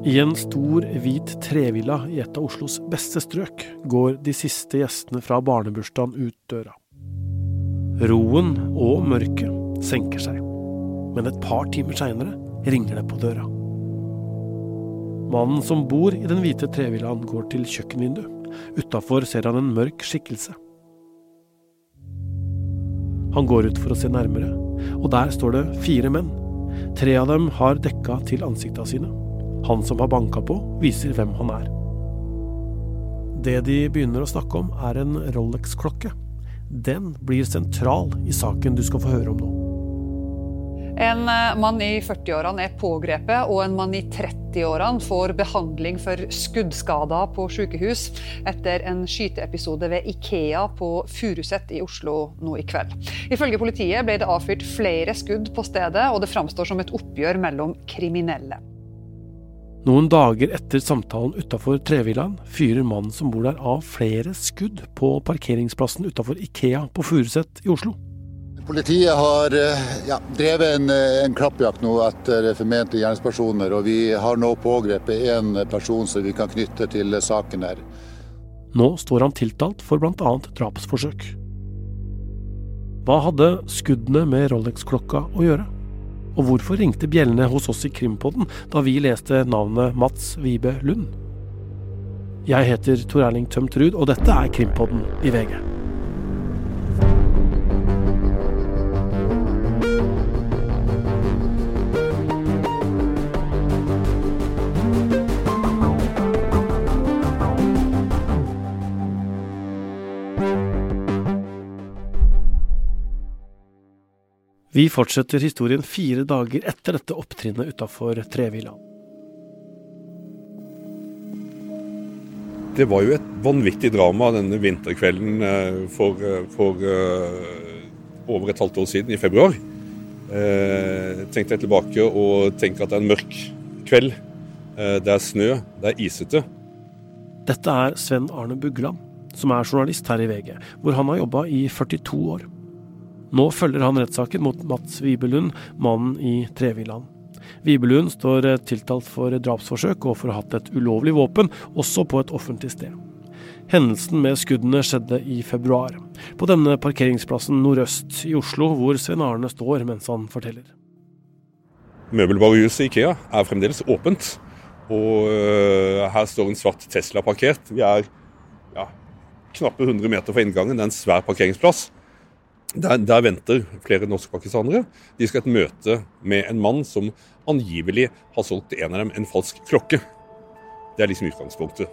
I en stor, hvit trevilla i et av Oslos beste strøk går de siste gjestene fra barnebursdagen ut døra. Roen og mørket senker seg, men et par timer seinere ringer det på døra. Mannen som bor i den hvite trevillaen, går til kjøkkenvinduet. Utafor ser han en mørk skikkelse. Han går ut for å se nærmere, og der står det fire menn. Tre av dem har dekka til ansikta sine. Han som har banka på, viser hvem han er. Det de begynner å snakke om, er en Rolex-klokke. Den blir sentral i saken du skal få høre om nå. En eh, mann i 40-årene er pågrepet, og en mann i 30-årene får behandling for skuddskader på sykehus etter en skyteepisode ved Ikea på Furuset i Oslo nå i kveld. Ifølge politiet ble det avfyrt flere skudd på stedet, og det framstår som et oppgjør mellom kriminelle. Noen dager etter samtalen utafor trevillaen fyrer mannen som bor der av flere skudd på parkeringsplassen utafor Ikea på Furuset i Oslo. Politiet har eh, ja, drevet en, eh, en, klappjakt nå etter formente gjerningspersoner, og vi har nå pågrepet én person som vi kan knytte til saken her. Nå står han tiltalt for bl.a. drapsforsøk. Hva hadde skuddene med Rolex-klokka å gjøre? Og hvorfor ringte bjellene hos oss i Krimpodden da vi leste navnet Mats Vibe Lund? Jeg heter Tor Erling Tømt Ruud, og dette er Krimpodden i VG. Vi fortsetter historien fire dager etter dette opptrinnet utafor Trevilla. Det var jo et vanvittig drama denne vinterkvelden eh, for, eh, for uh, over et halvt år siden, i februar. Eh, tenkte jeg tilbake og tenker at det er en mørk kveld. Eh, det er snø, det er isete. Dette er Sven Arne Bugland, som er journalist her i VG, hvor han har jobba i 42 år. Nå følger han rettssaken mot Mats Vibelund, mannen i Trevillaen. Vibelund står eh, tiltalt for drapsforsøk og for å ha hatt et ulovlig våpen, også på et offentlig sted. Hendelsen med skuddene skjedde i februar, på denne parkeringsplassen nordøst i Oslo, hvor Svein Arne står mens han forteller. Møbelvarehuset Ikea er fremdeles åpent, og uh, her står en svart Tesla parkert. Vi er ja, knappe 100 meter fra inngangen, det er en svær parkeringsplass. Der, der, venter flere norskpakistanere. De skal et møte med en mann som angivelig har solgt en av dem en falsk klokke. Det er liksom utgangspunktet.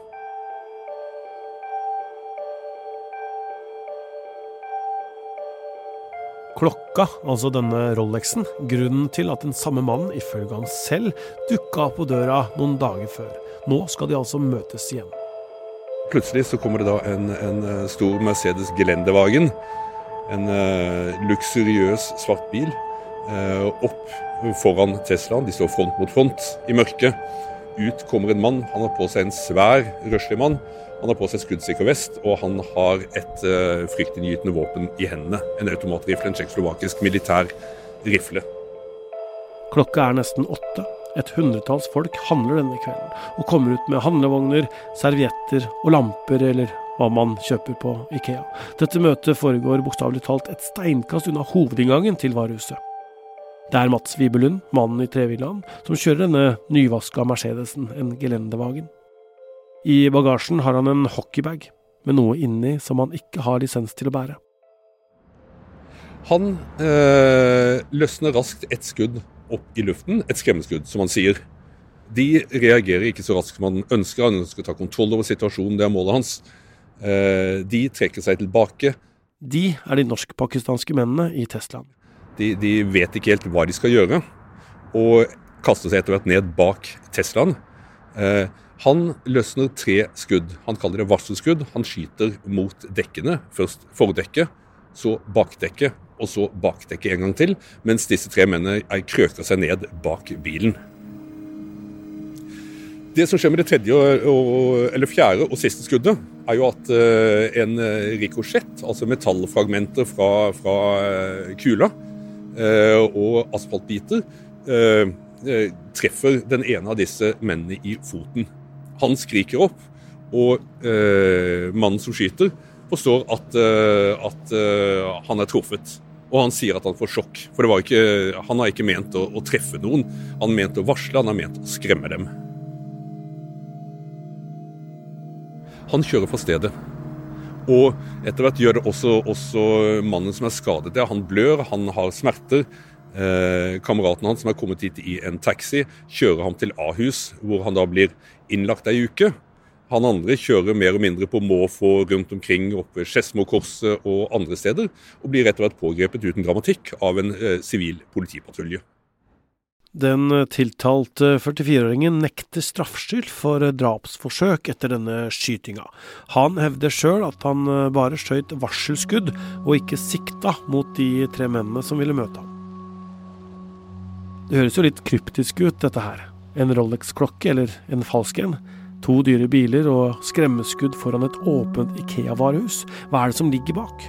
Klokka, altså denne Rolexen, grunnen til at den samme mannen, ifølge han selv, dukka på døra noen dager før. Nå skal de altså møtes igjen. Plutselig så kommer det da en, en stor Mercedes Gelendewagen en uh, luksuriøs svart bil uh, opp foran Teslaen. De står front mot front i mørket. Ut kommer en mann. Han har på seg en svær, røslig mann. Han har på seg skuddsikker vest, og han har et uh, fryktinngytende våpen i hendene. En automatrifle, en tsjekkoslovakisk militær rifle. Klokka er nesten åtte. Et hundretalls folk handler denne kvelden og kommer ut med handlevogner, servietter og lamper eller hva man kjøper på Ikea. Dette møtet foregår bokstavelig talt et steinkast unna hovedinngangen til varehuset. Det er Mats Wibelund, mannen i trevillaen, som kjører denne nyvaska Mercedesen, en gelendevagen. I bagasjen har han en hockeybag med noe inni som han ikke har lisens til å bære. Han øh, løsner raskt et skudd opp i luften, et skremmeskudd, som han sier. De reagerer ikke så raskt som han ønsker. Han ønsker å ta kontroll over situasjonen, det er målet hans. Eh, de trekker seg tilbake. De er de norsk-pakistanske mennene i Teslaen. De, de, vet ikke helt hva de skal gjøre, og kaster seg etter hvert ned bak Teslaen. Eh, han løsner tre skudd. Han kaller det varselskudd. Han skyter mot dekkene. Først fordekket, så bakdekket, og så bakdekket en gang til. Mens disse tre mennene krøker seg ned bak bilen. Det som skjer med det tredje, eller fjerde og siste skuddet, er jo at uh, en eh, rikosjett, altså metallfragmenter fra, fra kula og asfaltbiter, eh, treffer den ene av disse mennene i foten. Han skriker opp, og eh, mannen som skyter, forstår at, at han er truffet. Og han sier at han får sjokk. For ikke, han har ikke ment å, å, treffe noen. Han har ment å varsle, han har ment å skremme dem. Han kjører fra stedet. Og etter hvert gjør det også, også mannen som er skadet Ja, Han blør, han har smerter. Eh, kameraten hans som er kommet hit i en taxi, kjører ham til Ahus, hvor han da blir innlagt ei uke. Han andre kjører mer og mindre på måfå rundt omkring oppe ved Skedsmokorset og andre steder, og blir rett og slett pågrepet uten dramatikk av en eh, sivil eh, politipatrulje. Den tiltalte 44-åringen nekter straffskyld for drapsforsøk etter denne skytinga. Han hevder sjøl at han eh, bare skjøt varselskudd, og ikke sikta mot de tre mennene som ville møte ham. Det høres jo litt kryptisk ut, dette her. En Rolex-klokke, eller en falsk en. To dyre biler og skremmeskudd foran et åpent Ikea-varehus. Hva er det som ligger bak?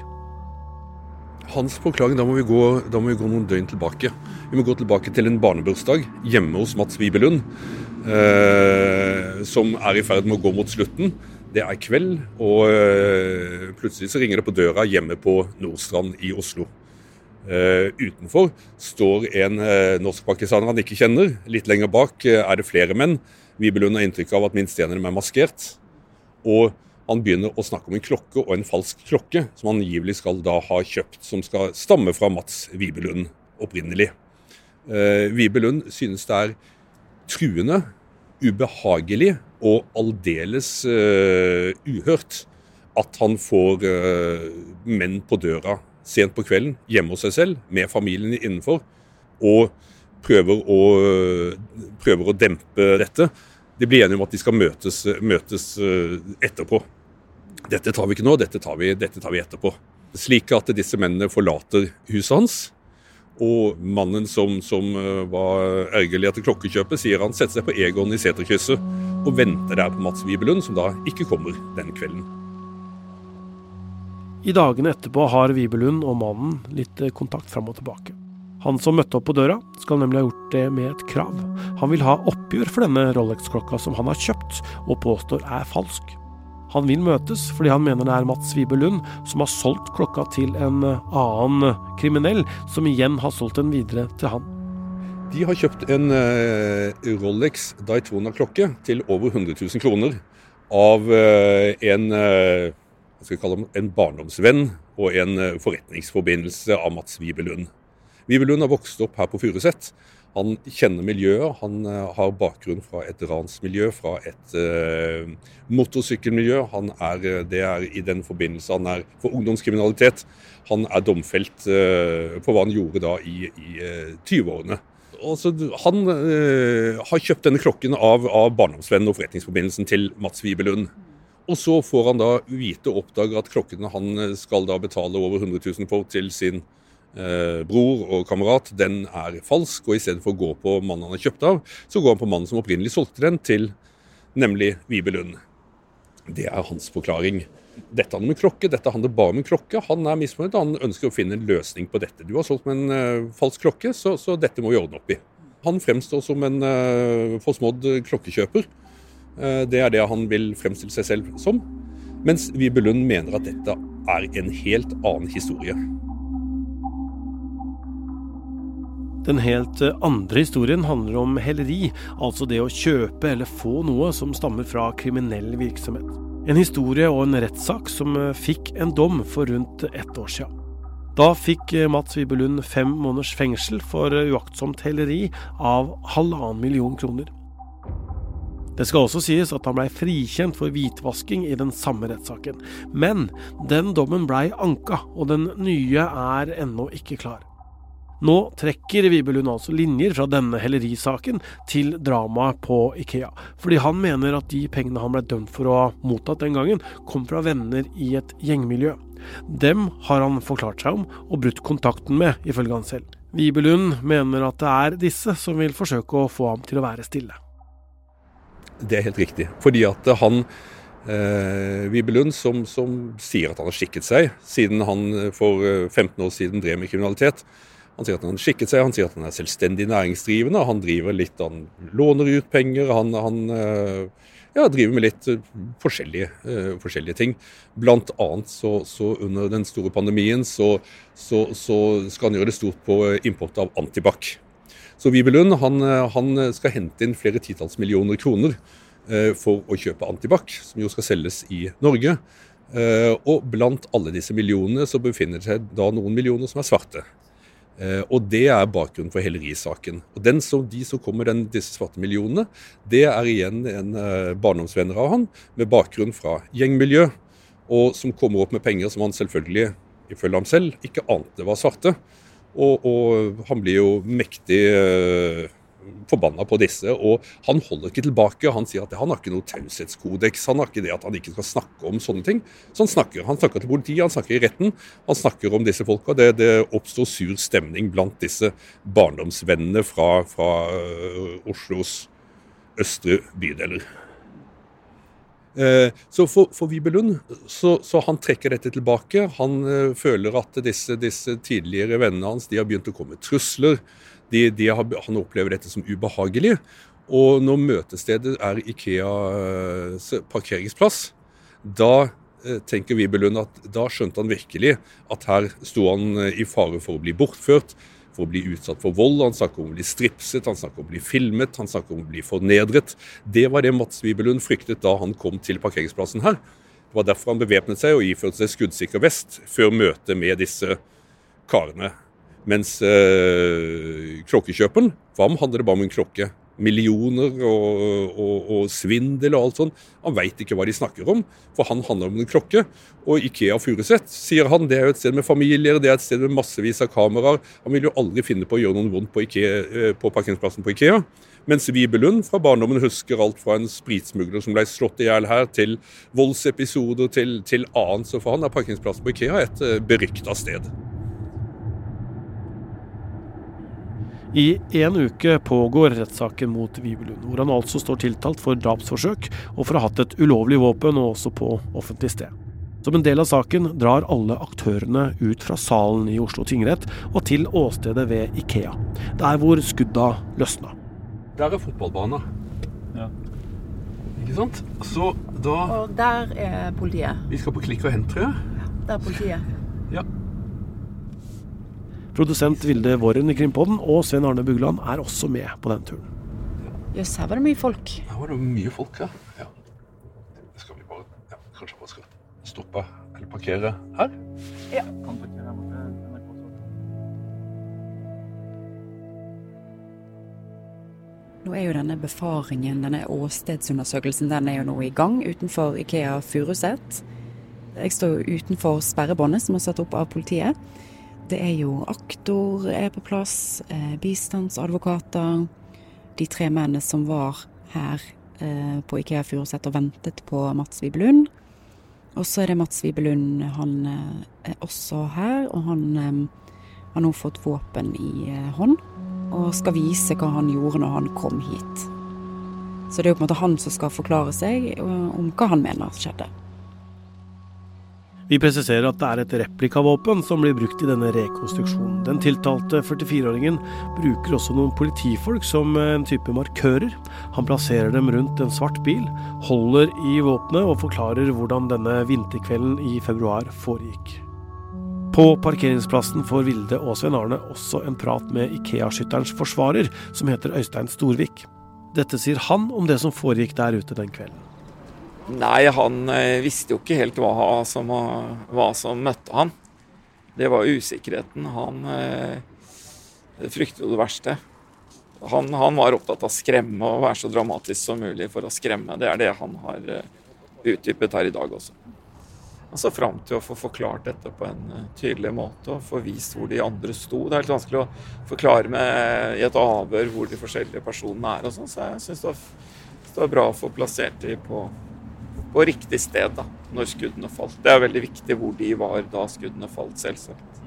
Hans forklaring, da må, gå, da må, vi gå, noen døgn tilbake. Vi må gå tilbake til en barnebursdag hjemme hos Mats Wibelund, eh, som er i ferd med å gå mot slutten. Det er kveld, og eh, plutselig så ringer det på døra hjemme på Nordstrand i Oslo. Eh, utenfor står en eh, norskpakistaner han ikke kjenner. Litt lenger bak eh, er det flere menn. Vibelund har inntrykk av at minst en er maskert. Og han begynner å snakke om en klokke og en falsk klokke, som han angivelig skal da ha kjøpt, som skal stamme fra Mats Vibelund opprinnelig. Eh, Vibelund synes det er truende, ubehagelig og aldeles uh, uhørt at han får uh, menn på døra sent på kvelden hjemme hos seg selv, med familien innenfor, og prøver å, prøver å dempe dette. De blir enige om at de skal møtes, møtes eh, etterpå. Dette tar vi ikke nå, dette tar vi, dette tar vi etterpå. Slik at disse mennene forlater huset hans. Og mannen som, som eh, var ergerlig etter klokkekjøpet, sier han setter seg på Egon i seterkrysset og venter der på Mats Wibelund, som da ikke kommer den kvelden. I dagene etterpå har Wibelund og mannen litt eh, kontakt fram og tilbake. Han som møtte opp på døra, skal nemlig ha gjort det med et krav. Han vil ha oppgjør for denne Rolex-klokka som han har kjøpt og påstår er falsk. Han vil møtes fordi han mener det er Mats Vibe Lund som har solgt klokka til en annen kriminell, som igjen har solgt den videre til han. De har kjøpt en uh, Rolex Daytona-klokke til over 100 000 kroner av uh, en, uh, en barndomsvenn og en forretningsforbindelse av Mats Vibe Lund. Vibelund har vokst opp her på Furuset. Han kjenner miljøet. Han uh, har bakgrunn fra et ransmiljø, fra et uh, motorsykkelmiljø. Han er, eh, det er i den forbindelse han er for ungdomskriminalitet. Han er domfelt uh, for hva han gjorde da i, i 20-årene. Altså, han har kjøpt denne klokken av, av barndomsvennen og forretningsforbindelsen til Mats Vibelund. Og så får han da vite og oppdage at klokken han skal da betale over 100 000 for til sin eh, bror og kamerat, den er falsk. Og i stedet for å gå på mannen han har kjøpt av, så går han på mannen som opprinnelig solgte den til, nemlig Vibe Lund. Det er hans forklaring. Dette handler om klokke, dette handler bare om en klokke. Han er misfornøyd, han ønsker å finne en løsning på dette. Du har solgt med en uh, falsk klokke, så, så, dette må vi ordne opp i. Han fremstår som en uh, forsmådd klokkekjøper. Uh, det er det han vil fremstille seg selv som. Mens Vibe Lund mener at dette er en helt annen historie. Den helt eh, andre historien handler om heleri, altså det å kjøpe eller få noe som stammer fra kriminell virksomhet. En historie og en rettssak som eh, fikk en dom for rundt ett år siden. Da fikk eh, Mats Wibelund fem måneders fengsel for uaktsomt heleri av halvannen million kroner. Det skal også sies at han blei frikjent for hvitvasking i den samme rettssaken, men den dommen blei anka, og den nye er ennå ikke klar. Nå trekker Vibelund altså linjer fra denne hellerisaken til dramaet på Ikea, fordi han mener at de pengene han ble dømt for å ha mottatt den gangen, kom fra venner i et gjengmiljø. Dem har han forklart seg om og brutt kontakten med, ifølge han selv. Vibelund mener at det er disse som vil forsøke å få ham til å være stille. Det er helt riktig, fordi at han eh, Vibelund, som, som sier at han har skikket seg siden han for 15 år siden drev med kriminalitet, Han sier at han har skikket seg, han sier at han er selvstendig næringsdrivende. Han driver litt, han låner ut penger. Han, han ja, driver med litt forskjellige, forskjellige ting. Blant annet så, så, under den store pandemien så, så, så skal han gjøre det stort på import av antibac. Så Vibelund han, han skal hente inn flere titalls millioner kroner Eh, for å kjøpe antibac, som jo skal selges i Norge. Eh, og blant alle disse millionene så befinner det seg da noen millioner som er svarte. Eh, og det er bakgrunnen for helerisaken. Og den som, De som kommer den, disse svarte millionene, det er igjen en barndomsvenner av han, med bakgrunn fra gjengmiljø, og som kommer opp med penger som han selvfølgelig, ifølge ham selv, ikke ante var svarte. Og, og han blir jo mektig forbanna på disse. Og han holder ikke tilbake. Han sier at han har ikke noe taushetskodeks. Han har ikke det at han ikke skal snakke om sånne ting. Så han snakker. Han snakker til politiet, han snakker i retten. Han snakker om disse folka. Det, det oppstår sur stemning blant disse barndomsvennene fra, fra uh, Oslos østre bydeler. Uh, så for, for Vibelund så, så, han trekker dette tilbake. Han uh, føler at disse, disse, tidligere vennene hans de har begynt å komme trusler. De, de har, han opplever dette som ubehagelig. Og når møtestedet er Ikeas parkeringsplass, da eh, tenker Vibelund at da skjønte han virkelig at her sto han eh, i fare for å bli bortført, for å bli utsatt for vold. Han snakker om å bli stripset, han snakker om å bli filmet, han snakker om å bli fornedret. Det var det Mats Vibelund fryktet da han kom til parkeringsplassen her. Det var derfor han bevæpnet seg og iførte seg skuddsikker vest før møtet med disse karene. Mens øh, klokkekjøperen, for ham handler det bare om en klokke. Millioner og, og, og svindel og alt sånt. Han veit ikke hva de snakker om, for han handler om en klokke. Og Ikea Furuset, sier han, det er jo et sted med familier, det er et sted med massevis av kameraer. Han vil jo aldri finne på å gjøre noe vondt på, Ikea, øh, på parkeringsplassen på Ikea. Mens Vibelund fra barndommen husker alt fra en spritsmugler som ble slått i hjel her, til voldsepisoder, til, til annet. Så for han er parkeringsplassen på Ikea et øh, berykta sted. I en uke pågår rettssaken mot Vibelund, hvor han altså står tiltalt for drapsforsøk og for å ha hatt et ulovlig våpen, og også på offentlig sted. Som en del av saken drar alle aktørene ut fra salen i Oslo tingrett og til åstedet ved Ikea, der hvor skudda løsna. Der er fotballbanen. Ja. Ikke sant? Så da Og der er politiet. Vi skal på Klikk og hent, tror jeg. Ja, der er politiet. Produsent Vilde Våren i Krimpodden og Svein Arne Bugland er også med på den turen. Jøss, her var det mye folk. Her var det mye folk, ja. ja. Skal vi bare ja, Kanskje bare skal stoppe eller parkere her? Ja. Nå er jo denne befaringen, denne åstedsundersøkelsen, den er jo nå i gang utenfor Ikea Furuset. Jeg står jo utenfor sperrebåndet som er satt opp av politiet. Det er jo aktor er på plass, eh, bistandsadvokater. De tre mennene som var her eh, på Ikea Furuset og ventet på Mats Vibelund. Og så er det Mats Vibelund, han eh, er også her, og han har nå fått våpen i hånd. Og skal vise hva han gjorde når han kom hit. Så det er jo på en måte han som skal forklare seg om hva han mener skjedde. Vi presiserer at det er et replikavåpen som blir brukt i denne rekonstruksjonen. Den tiltalte 44-åringen bruker også noen politifolk som en type markører. Han plasserer dem rundt en svart bil, holder i våpenet og forklarer hvordan denne vinterkvelden i februar foregikk. På parkeringsplassen får Vilde og Svein Arne også en prat med Ikea-skytterens forsvarer, som heter Øystein Storvik. Dette sier han om det som foregikk der ute den kvelden. Nei, han eh, visste jo ikke helt hva som, hva som møtte han. Det var usikkerheten. Han eh, fryktet jo det verste. Han, han, var opptatt av å skremme og være så dramatisk som mulig for å skremme. Det er det han har eh, utdypet her i dag også. Han så fram til å få forklart dette på en tydelig måte og få vist hvor de andre sto. Det er litt vanskelig å forklare med, i et avhør hvor de forskjellige personene er, og sånn, så jeg syns det, det, var bra å få plassert dem på på riktig sted da, når skuddene falt. Det er veldig viktig hvor de var da skuddene falt, selvsagt.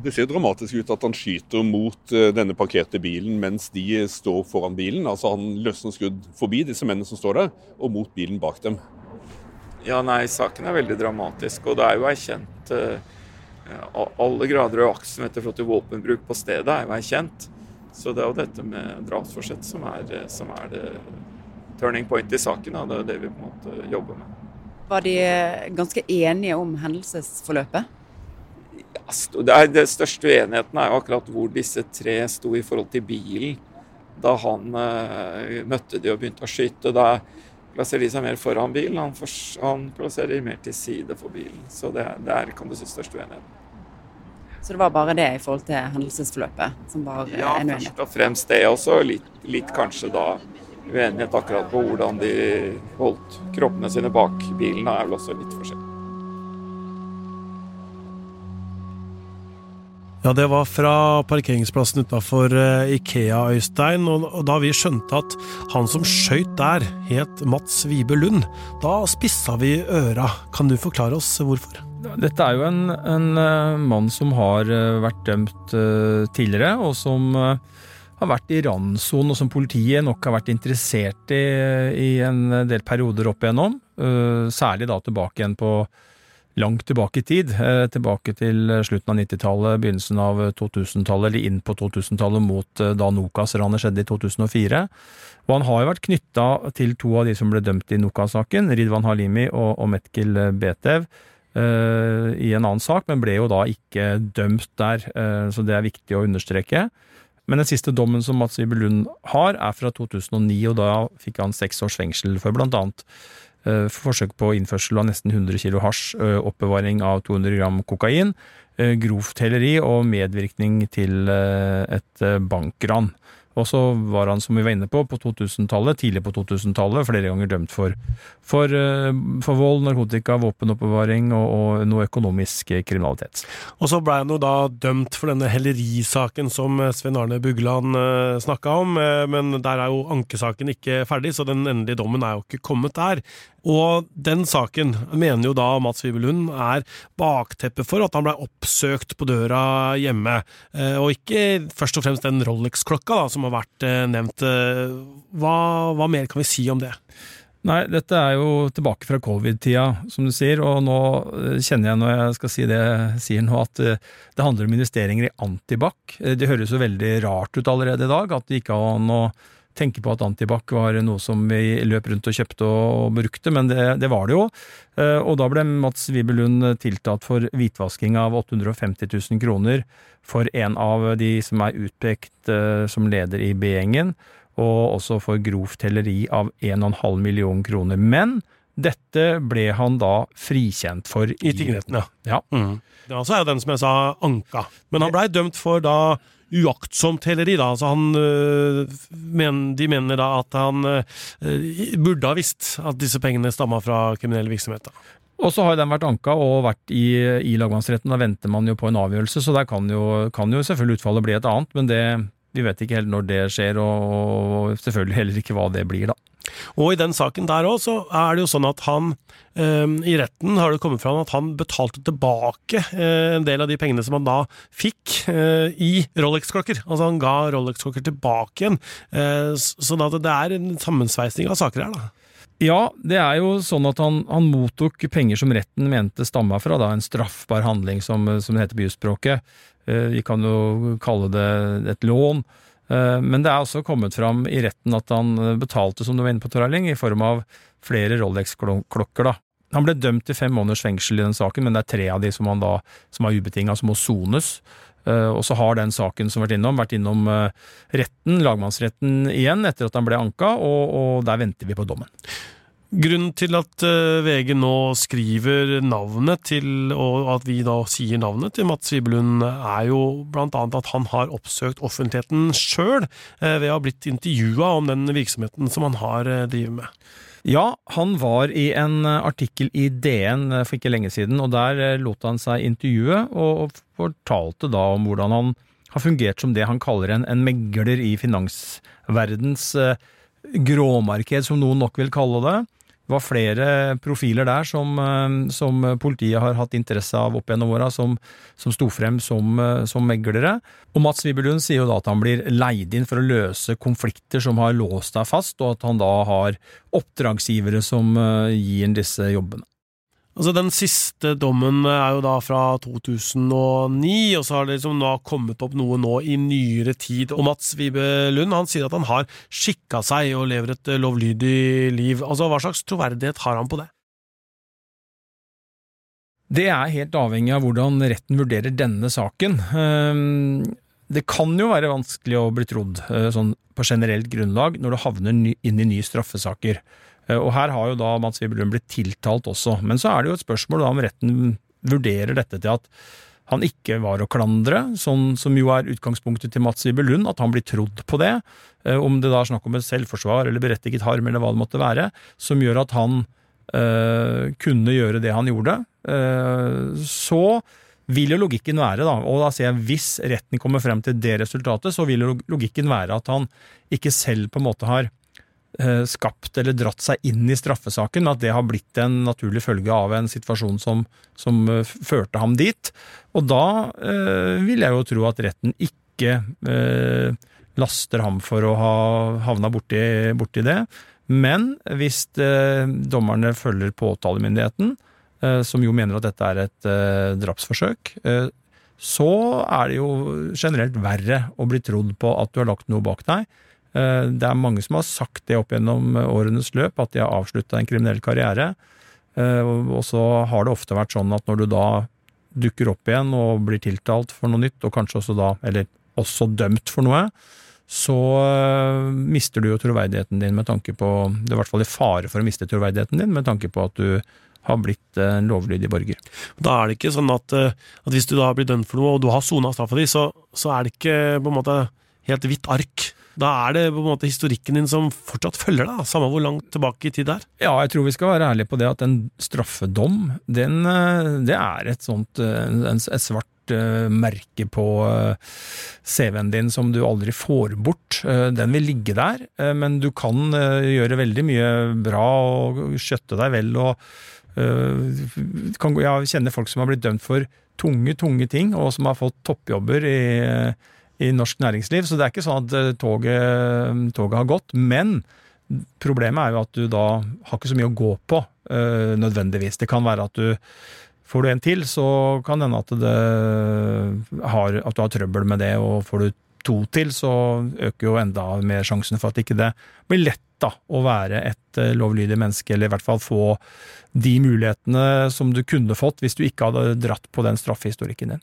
Det ser dramatisk ut at han skyter mot eh, denne parkerte bilen mens de står foran bilen. Altså Han løsner skudd forbi disse mennene som står der, og mot bilen bak dem. Ja, nei, saken er veldig dramatisk. Og det er jo erkjent uh, alle grader av aktsomhet for til våpenbruk på stedet er jo erkjent. Så det er jo dette med drapsforsett som er, som er det turning point i saken. Og det er det vi på en måte jobber med. Var de ganske enige om hendelsesforløpet? Ja, det, er, det største uenigheten er jo akkurat hvor disse tre sto i forhold til bilen da han eh, møtte de og begynte å skyte. Da plasserer de seg mer foran bilen, han, for, han plasserer mer til side for bilen. Så det, det er kan du si, største uenigheten. Så det var bare det i forhold til hendelsesforløpet som var ja, en uenighet? Ja, først og fremst det også. Litt, litt kanskje da uenighet akkurat på hvordan de holdt kroppene sine bak bilen. Er vel også litt forskjellig. Ja, det var fra parkeringsplassen utafor eh, Ikea, Øystein, og da vi skjønte at han som skøyt der, het Mats Vibe Lund, da spissa vi øra. Kan du forklare oss hvorfor? Dette er jo en, en uh, mann som har uh, vært dømt tidligere, og som har vært i randsonen, og som politiet nok har vært interessert i i en del perioder opp igjennom. Særlig da tilbake igjen på langt tilbake i tid, eh, tilbake til slutten av 90-tallet, begynnelsen av 2000-tallet, eller inn på 2000-tallet mot eh, da Nokas-ranet skjedde i 2004. Og han har jo vært knytta til to av de som ble dømt i Nokas-saken, Ridwan Halimi og, og Metkil Betev, uh, i en annen sak, men ble jo da ikke dømt der, uh, så det er viktig å understreke. Men den siste dommen som Mats Iber Lund har, er fra 2009, og da fikk han seks års fengsel for blant annet Eh, forsøk på innførsel av nesten 100 kg hasj, eh, oppbevaring av 200 gram kokain, eh, grovt heleri og medvirkning til et bankran. Og så var han, som vi var inne på, på 2000-tallet, tidlig på 2000-tallet, flere ganger dømt for, for, eh, for vold, narkotika, våpenoppbevaring og, og, noe økonomisk kriminalitet. Og så ble han jo da dømt for denne hellerisaken som Svein Arne Bugland eh, snakka om, men der er jo ankesaken ikke ferdig, så den endelige dommen er jo ikke kommet der. Og den saken mener jo da Mats Wiberlund er bakteppet for at han blei oppsøkt på døra hjemme, uh, og ikke først og fremst den Rolex-klokka da, som har vært eh, nevnt. Eh, hva, hva, mer kan vi si om det? Nei, dette er jo tilbake fra covid-tida, som du sier, og nå eh, kjenner jeg når jeg skal si det jeg sier nå, at det handler om investeringer i antibac. Det høres jo veldig rart ut allerede i dag, at det ikke har å tenke på at antibac var noe som vi løp rundt og kjøpte og brukte, men det, det var det jo. Og da ble Mats Wiberlund tiltalt for hvitvasking av 850 000 kroner for en av de som er utpekt uh, som leder i B-gjengen, og også for grovt helleri av 1,5 million kroner. Men dette ble han da frikjent for i tingretten. Ja. ja. Mm. Det altså er jo den som jeg sa, anka. Men han blei dømt for da uaktsomt heleri, da. Altså han, øh, men, de mener da at han øh, burde ha visst at disse pengene stamma fra kriminell virksomhet. Da. Og så har den vært anka og vært i, i lagmannsretten. Da venter man jo på en avgjørelse, så der kan jo, kan jo selvfølgelig utfallet bli et annet. Men det, vi vet ikke helt når det skjer, og selvfølgelig heller ikke hva det blir, da. Og i den saken der òg, så er det jo sånn at han um, I retten har det kommet fram at han betalte tilbake uh, en del av de pengene som han da fikk uh, i Rolex-klokker. Altså han ga Rolex-klokker tilbake igjen. Uh, sånn at det er en sammensveisning av saker her, da. Ja, det er jo sånn at han, han mottok penger som retten mente stamma fra da, en straffbar handling, som, som det heter på jusspråket. Eh, vi kan jo kalle det et lån. Eh, men det er også kommet fram i retten at han betalte, som du var inne på, Toralling, i form av flere Rolex-klokker. da. Han ble dømt til fem måneders fengsel i den saken, men det er tre av de som han da, som er ubetinga, som må sones. Uh, og så har den saken som vært innom, vært innom retten, lagmannsretten igjen, etter at han ble anka, og, og der venter vi på dommen. Grunnen til at uh, VG nå skriver navnet til, og at vi da sier navnet til Mats Vibelund, er jo blant annet at han har oppsøkt offentligheten sjøl ved å ha blitt intervjua om den virksomheten som han har drevet med. Ja, han var i en eh, artikkel i DN eh, for ikke lenge siden, og der eh, lot han seg intervjue, og fortalte da om hvordan han har fungert som det han kaller en, en megler i finansverdens gråmarked, som noen nok vil kalle det. Var flere profiler der som, eh, som politiet har hatt interesse av opp gjennom åra, som, som sto frem som, eh, som, meglere. Og Mats Wiberlund sier jo da at han blir leid inn for å løse konflikter som har låst deg fast, og at han da har oppdragsgivere som gir ham disse jobbene. Altså Den siste dommen er jo da fra 2009, og så har det liksom nå kommet opp noe nå i nyere tid. Og Mats Vibe Lund han sier at han har skikka seg og lever et lovlydig liv. Altså Hva slags troverdighet har han på det? Det er helt avhengig av hvordan retten vurderer denne saken. Ehm, det kan jo være vanskelig å bli trodd eh, sånn på generelt grunnlag når du havner inn i nye straffesaker. Eh, og her har jo da Mats Wiberlund blitt tiltalt også. Men så er det jo et spørsmål da om retten vurderer dette til at han ikke var å klandre, sånn som jo er utgangspunktet til Mats Wiberlund, at han blir trodd på det. Eh, om det da er snakk om et selvforsvar eller berettiget harm eller hva det måtte være, som gjør at han øh, kunne gjøre det han gjorde. øh, så vil jo logikken være, da, og da sier jeg hvis retten kommer frem til det resultatet, så vil jo logikken være at han ikke selv på en måte har skapt eller dratt seg inn i straffesaken, at det har blitt en naturlig følge av en situasjon som, som eh, førte ham dit. Og da eh, vil jeg jo tro at retten ikke eh, laster ham for å ha havna borti, borti det. Men hvis eh, dommerne følger påtalemyndigheten, eh, som jo mener at dette er et drapsforsøk, så er det jo generelt verre å bli trodd på at du har lagt noe bak deg Eh, det er mange som har sagt det opp gjennom årenes løp, at de har avslutta en kriminell karriere. Eh, og så har det ofte vært sånn at når du da dukker opp igjen og blir tiltalt for noe nytt, og kanskje også da, eller også dømt for noe, så eh, mister du jo troverdigheten din med tanke på Det er i hvert fall i fare for å miste troverdigheten din med tanke på at du har blitt en lovlydig borger. Da er det ikke sånn at, at hvis du da blir dømt for noe, og du har sona straffa di, så, så er det ikke på en måte helt hvitt ark da er det på en måte historikken din som fortsatt følger deg, samme hvor langt tilbake i tid det er. Ja, jeg tror vi skal være ærlige på det at en straffedom, den, eh, det er et sånt eh, et svart eh, merke på CV-en din som du aldri får bort. Den vil ligge der, men du kan gjøre veldig mye bra og skjøtte deg vel og Jeg kjenner folk som har blitt dømt for tunge, tunge ting, og som har fått toppjobber i i norsk næringsliv. Så det er ikke sånn at eh, toget, toget har gått. Men problemet er jo at du da har ikke så mye å gå på, øh, nødvendigvis. Det kan være at du Får du en til, så kan det hende at, har, at du har trøbbel med det, og får du to til, så øker jo enda mer sjansen for at ikke det blir lett da, å være et eh, lovlydig menneske, eller i hvert fall få de mulighetene som du kunne fått hvis du ikke hadde dratt på den straffehistorikken din.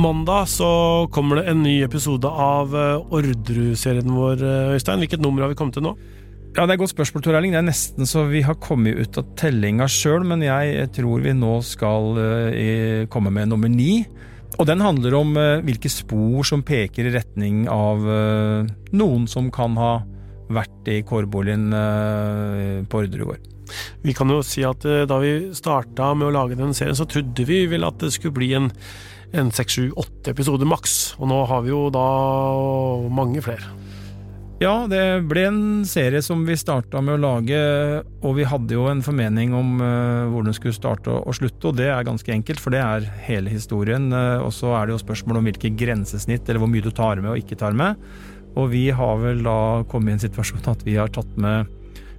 Mandag så kommer det en ny episode av eh, Orderud-serien vår, eh, Øystein. Hvilket nummer har vi kommet til nå? Ja, Det er et godt spørsmål, Tor Erling. Det er nesten så vi har kommet ut av tellinga sjøl, men jeg tror vi nå skal komme med nummer ni. Og den handler om hvilke spor som peker i retning av noen som kan ha vært i kårboligen på Orderud gård. Vi kan jo si at da vi starta med å lage den serien, så trodde vi vel at det skulle bli en en seks, sju, åtte episoder maks. Og nå har vi jo da mange flere. Ja, det ble en serie som vi starta med å lage, og vi hadde jo en formening om uh, hvor den skulle starte og, slutte, og det er ganske enkelt, for det er hele historien. Uh, og så er det jo spørsmål om hvilke grensesnitt, eller hvor mye du tar med og ikke tar med. Og vi har vel da kommet i en situasjon at vi har tatt med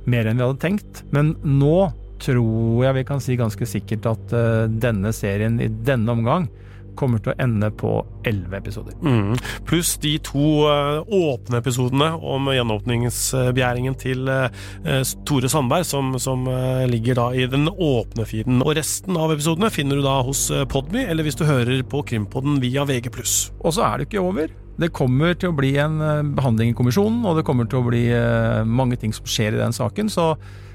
mer enn vi hadde tenkt. Men nå tror jeg vi kan si ganske sikkert at uh, denne serien i denne omgang kommer til å ende på elleve episoder. Mm. Pluss de to uh, åpne episodene om gjenåpningsbegjæringen til uh, Tore Sandberg, som, som ligger da i den åpne feeden. Og resten av episodene finner du da hos Podmy, eller hvis du hører på Krimpodden via VG+. Og så er det ikke over. Det kommer til å bli en behandling i kommisjonen, og det kommer til å bli mange ting som skjer i den saken. så Eh,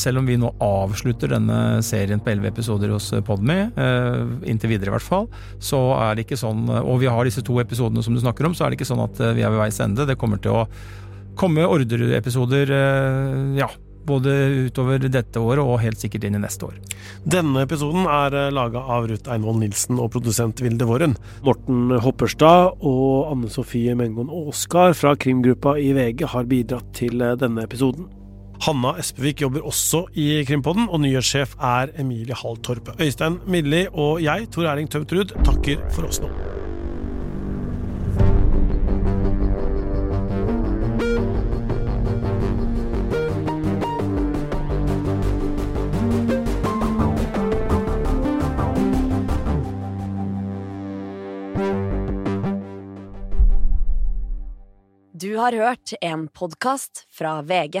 selv om vi nå avslutter denne serien på elleve episoder hos eh, Podme, eh, inntil videre i hvert fall, så er det ikke sånn Og vi har disse to episodene som du snakker om, så er det ikke sånn at vi er ved veis ende. Det kommer til å komme ordreepisoder, ja. Både utover dette året og helt sikkert inn i neste år. Denne episoden er laga av Ruth Einvoll Nilsen og produsent Vilde Våren. Morten Hopperstad og Anne Sofie Mengon Aaskar fra krimgruppa i VG har bidratt til denne episoden. Hanna Espevik jobber også i Krimpodden, og nyhetssjef er Emilie Halltorp. Øystein Milli og jeg, Tor Erling Tømt Ruud, takker for oss nå. Du har hørt en podkast fra VG.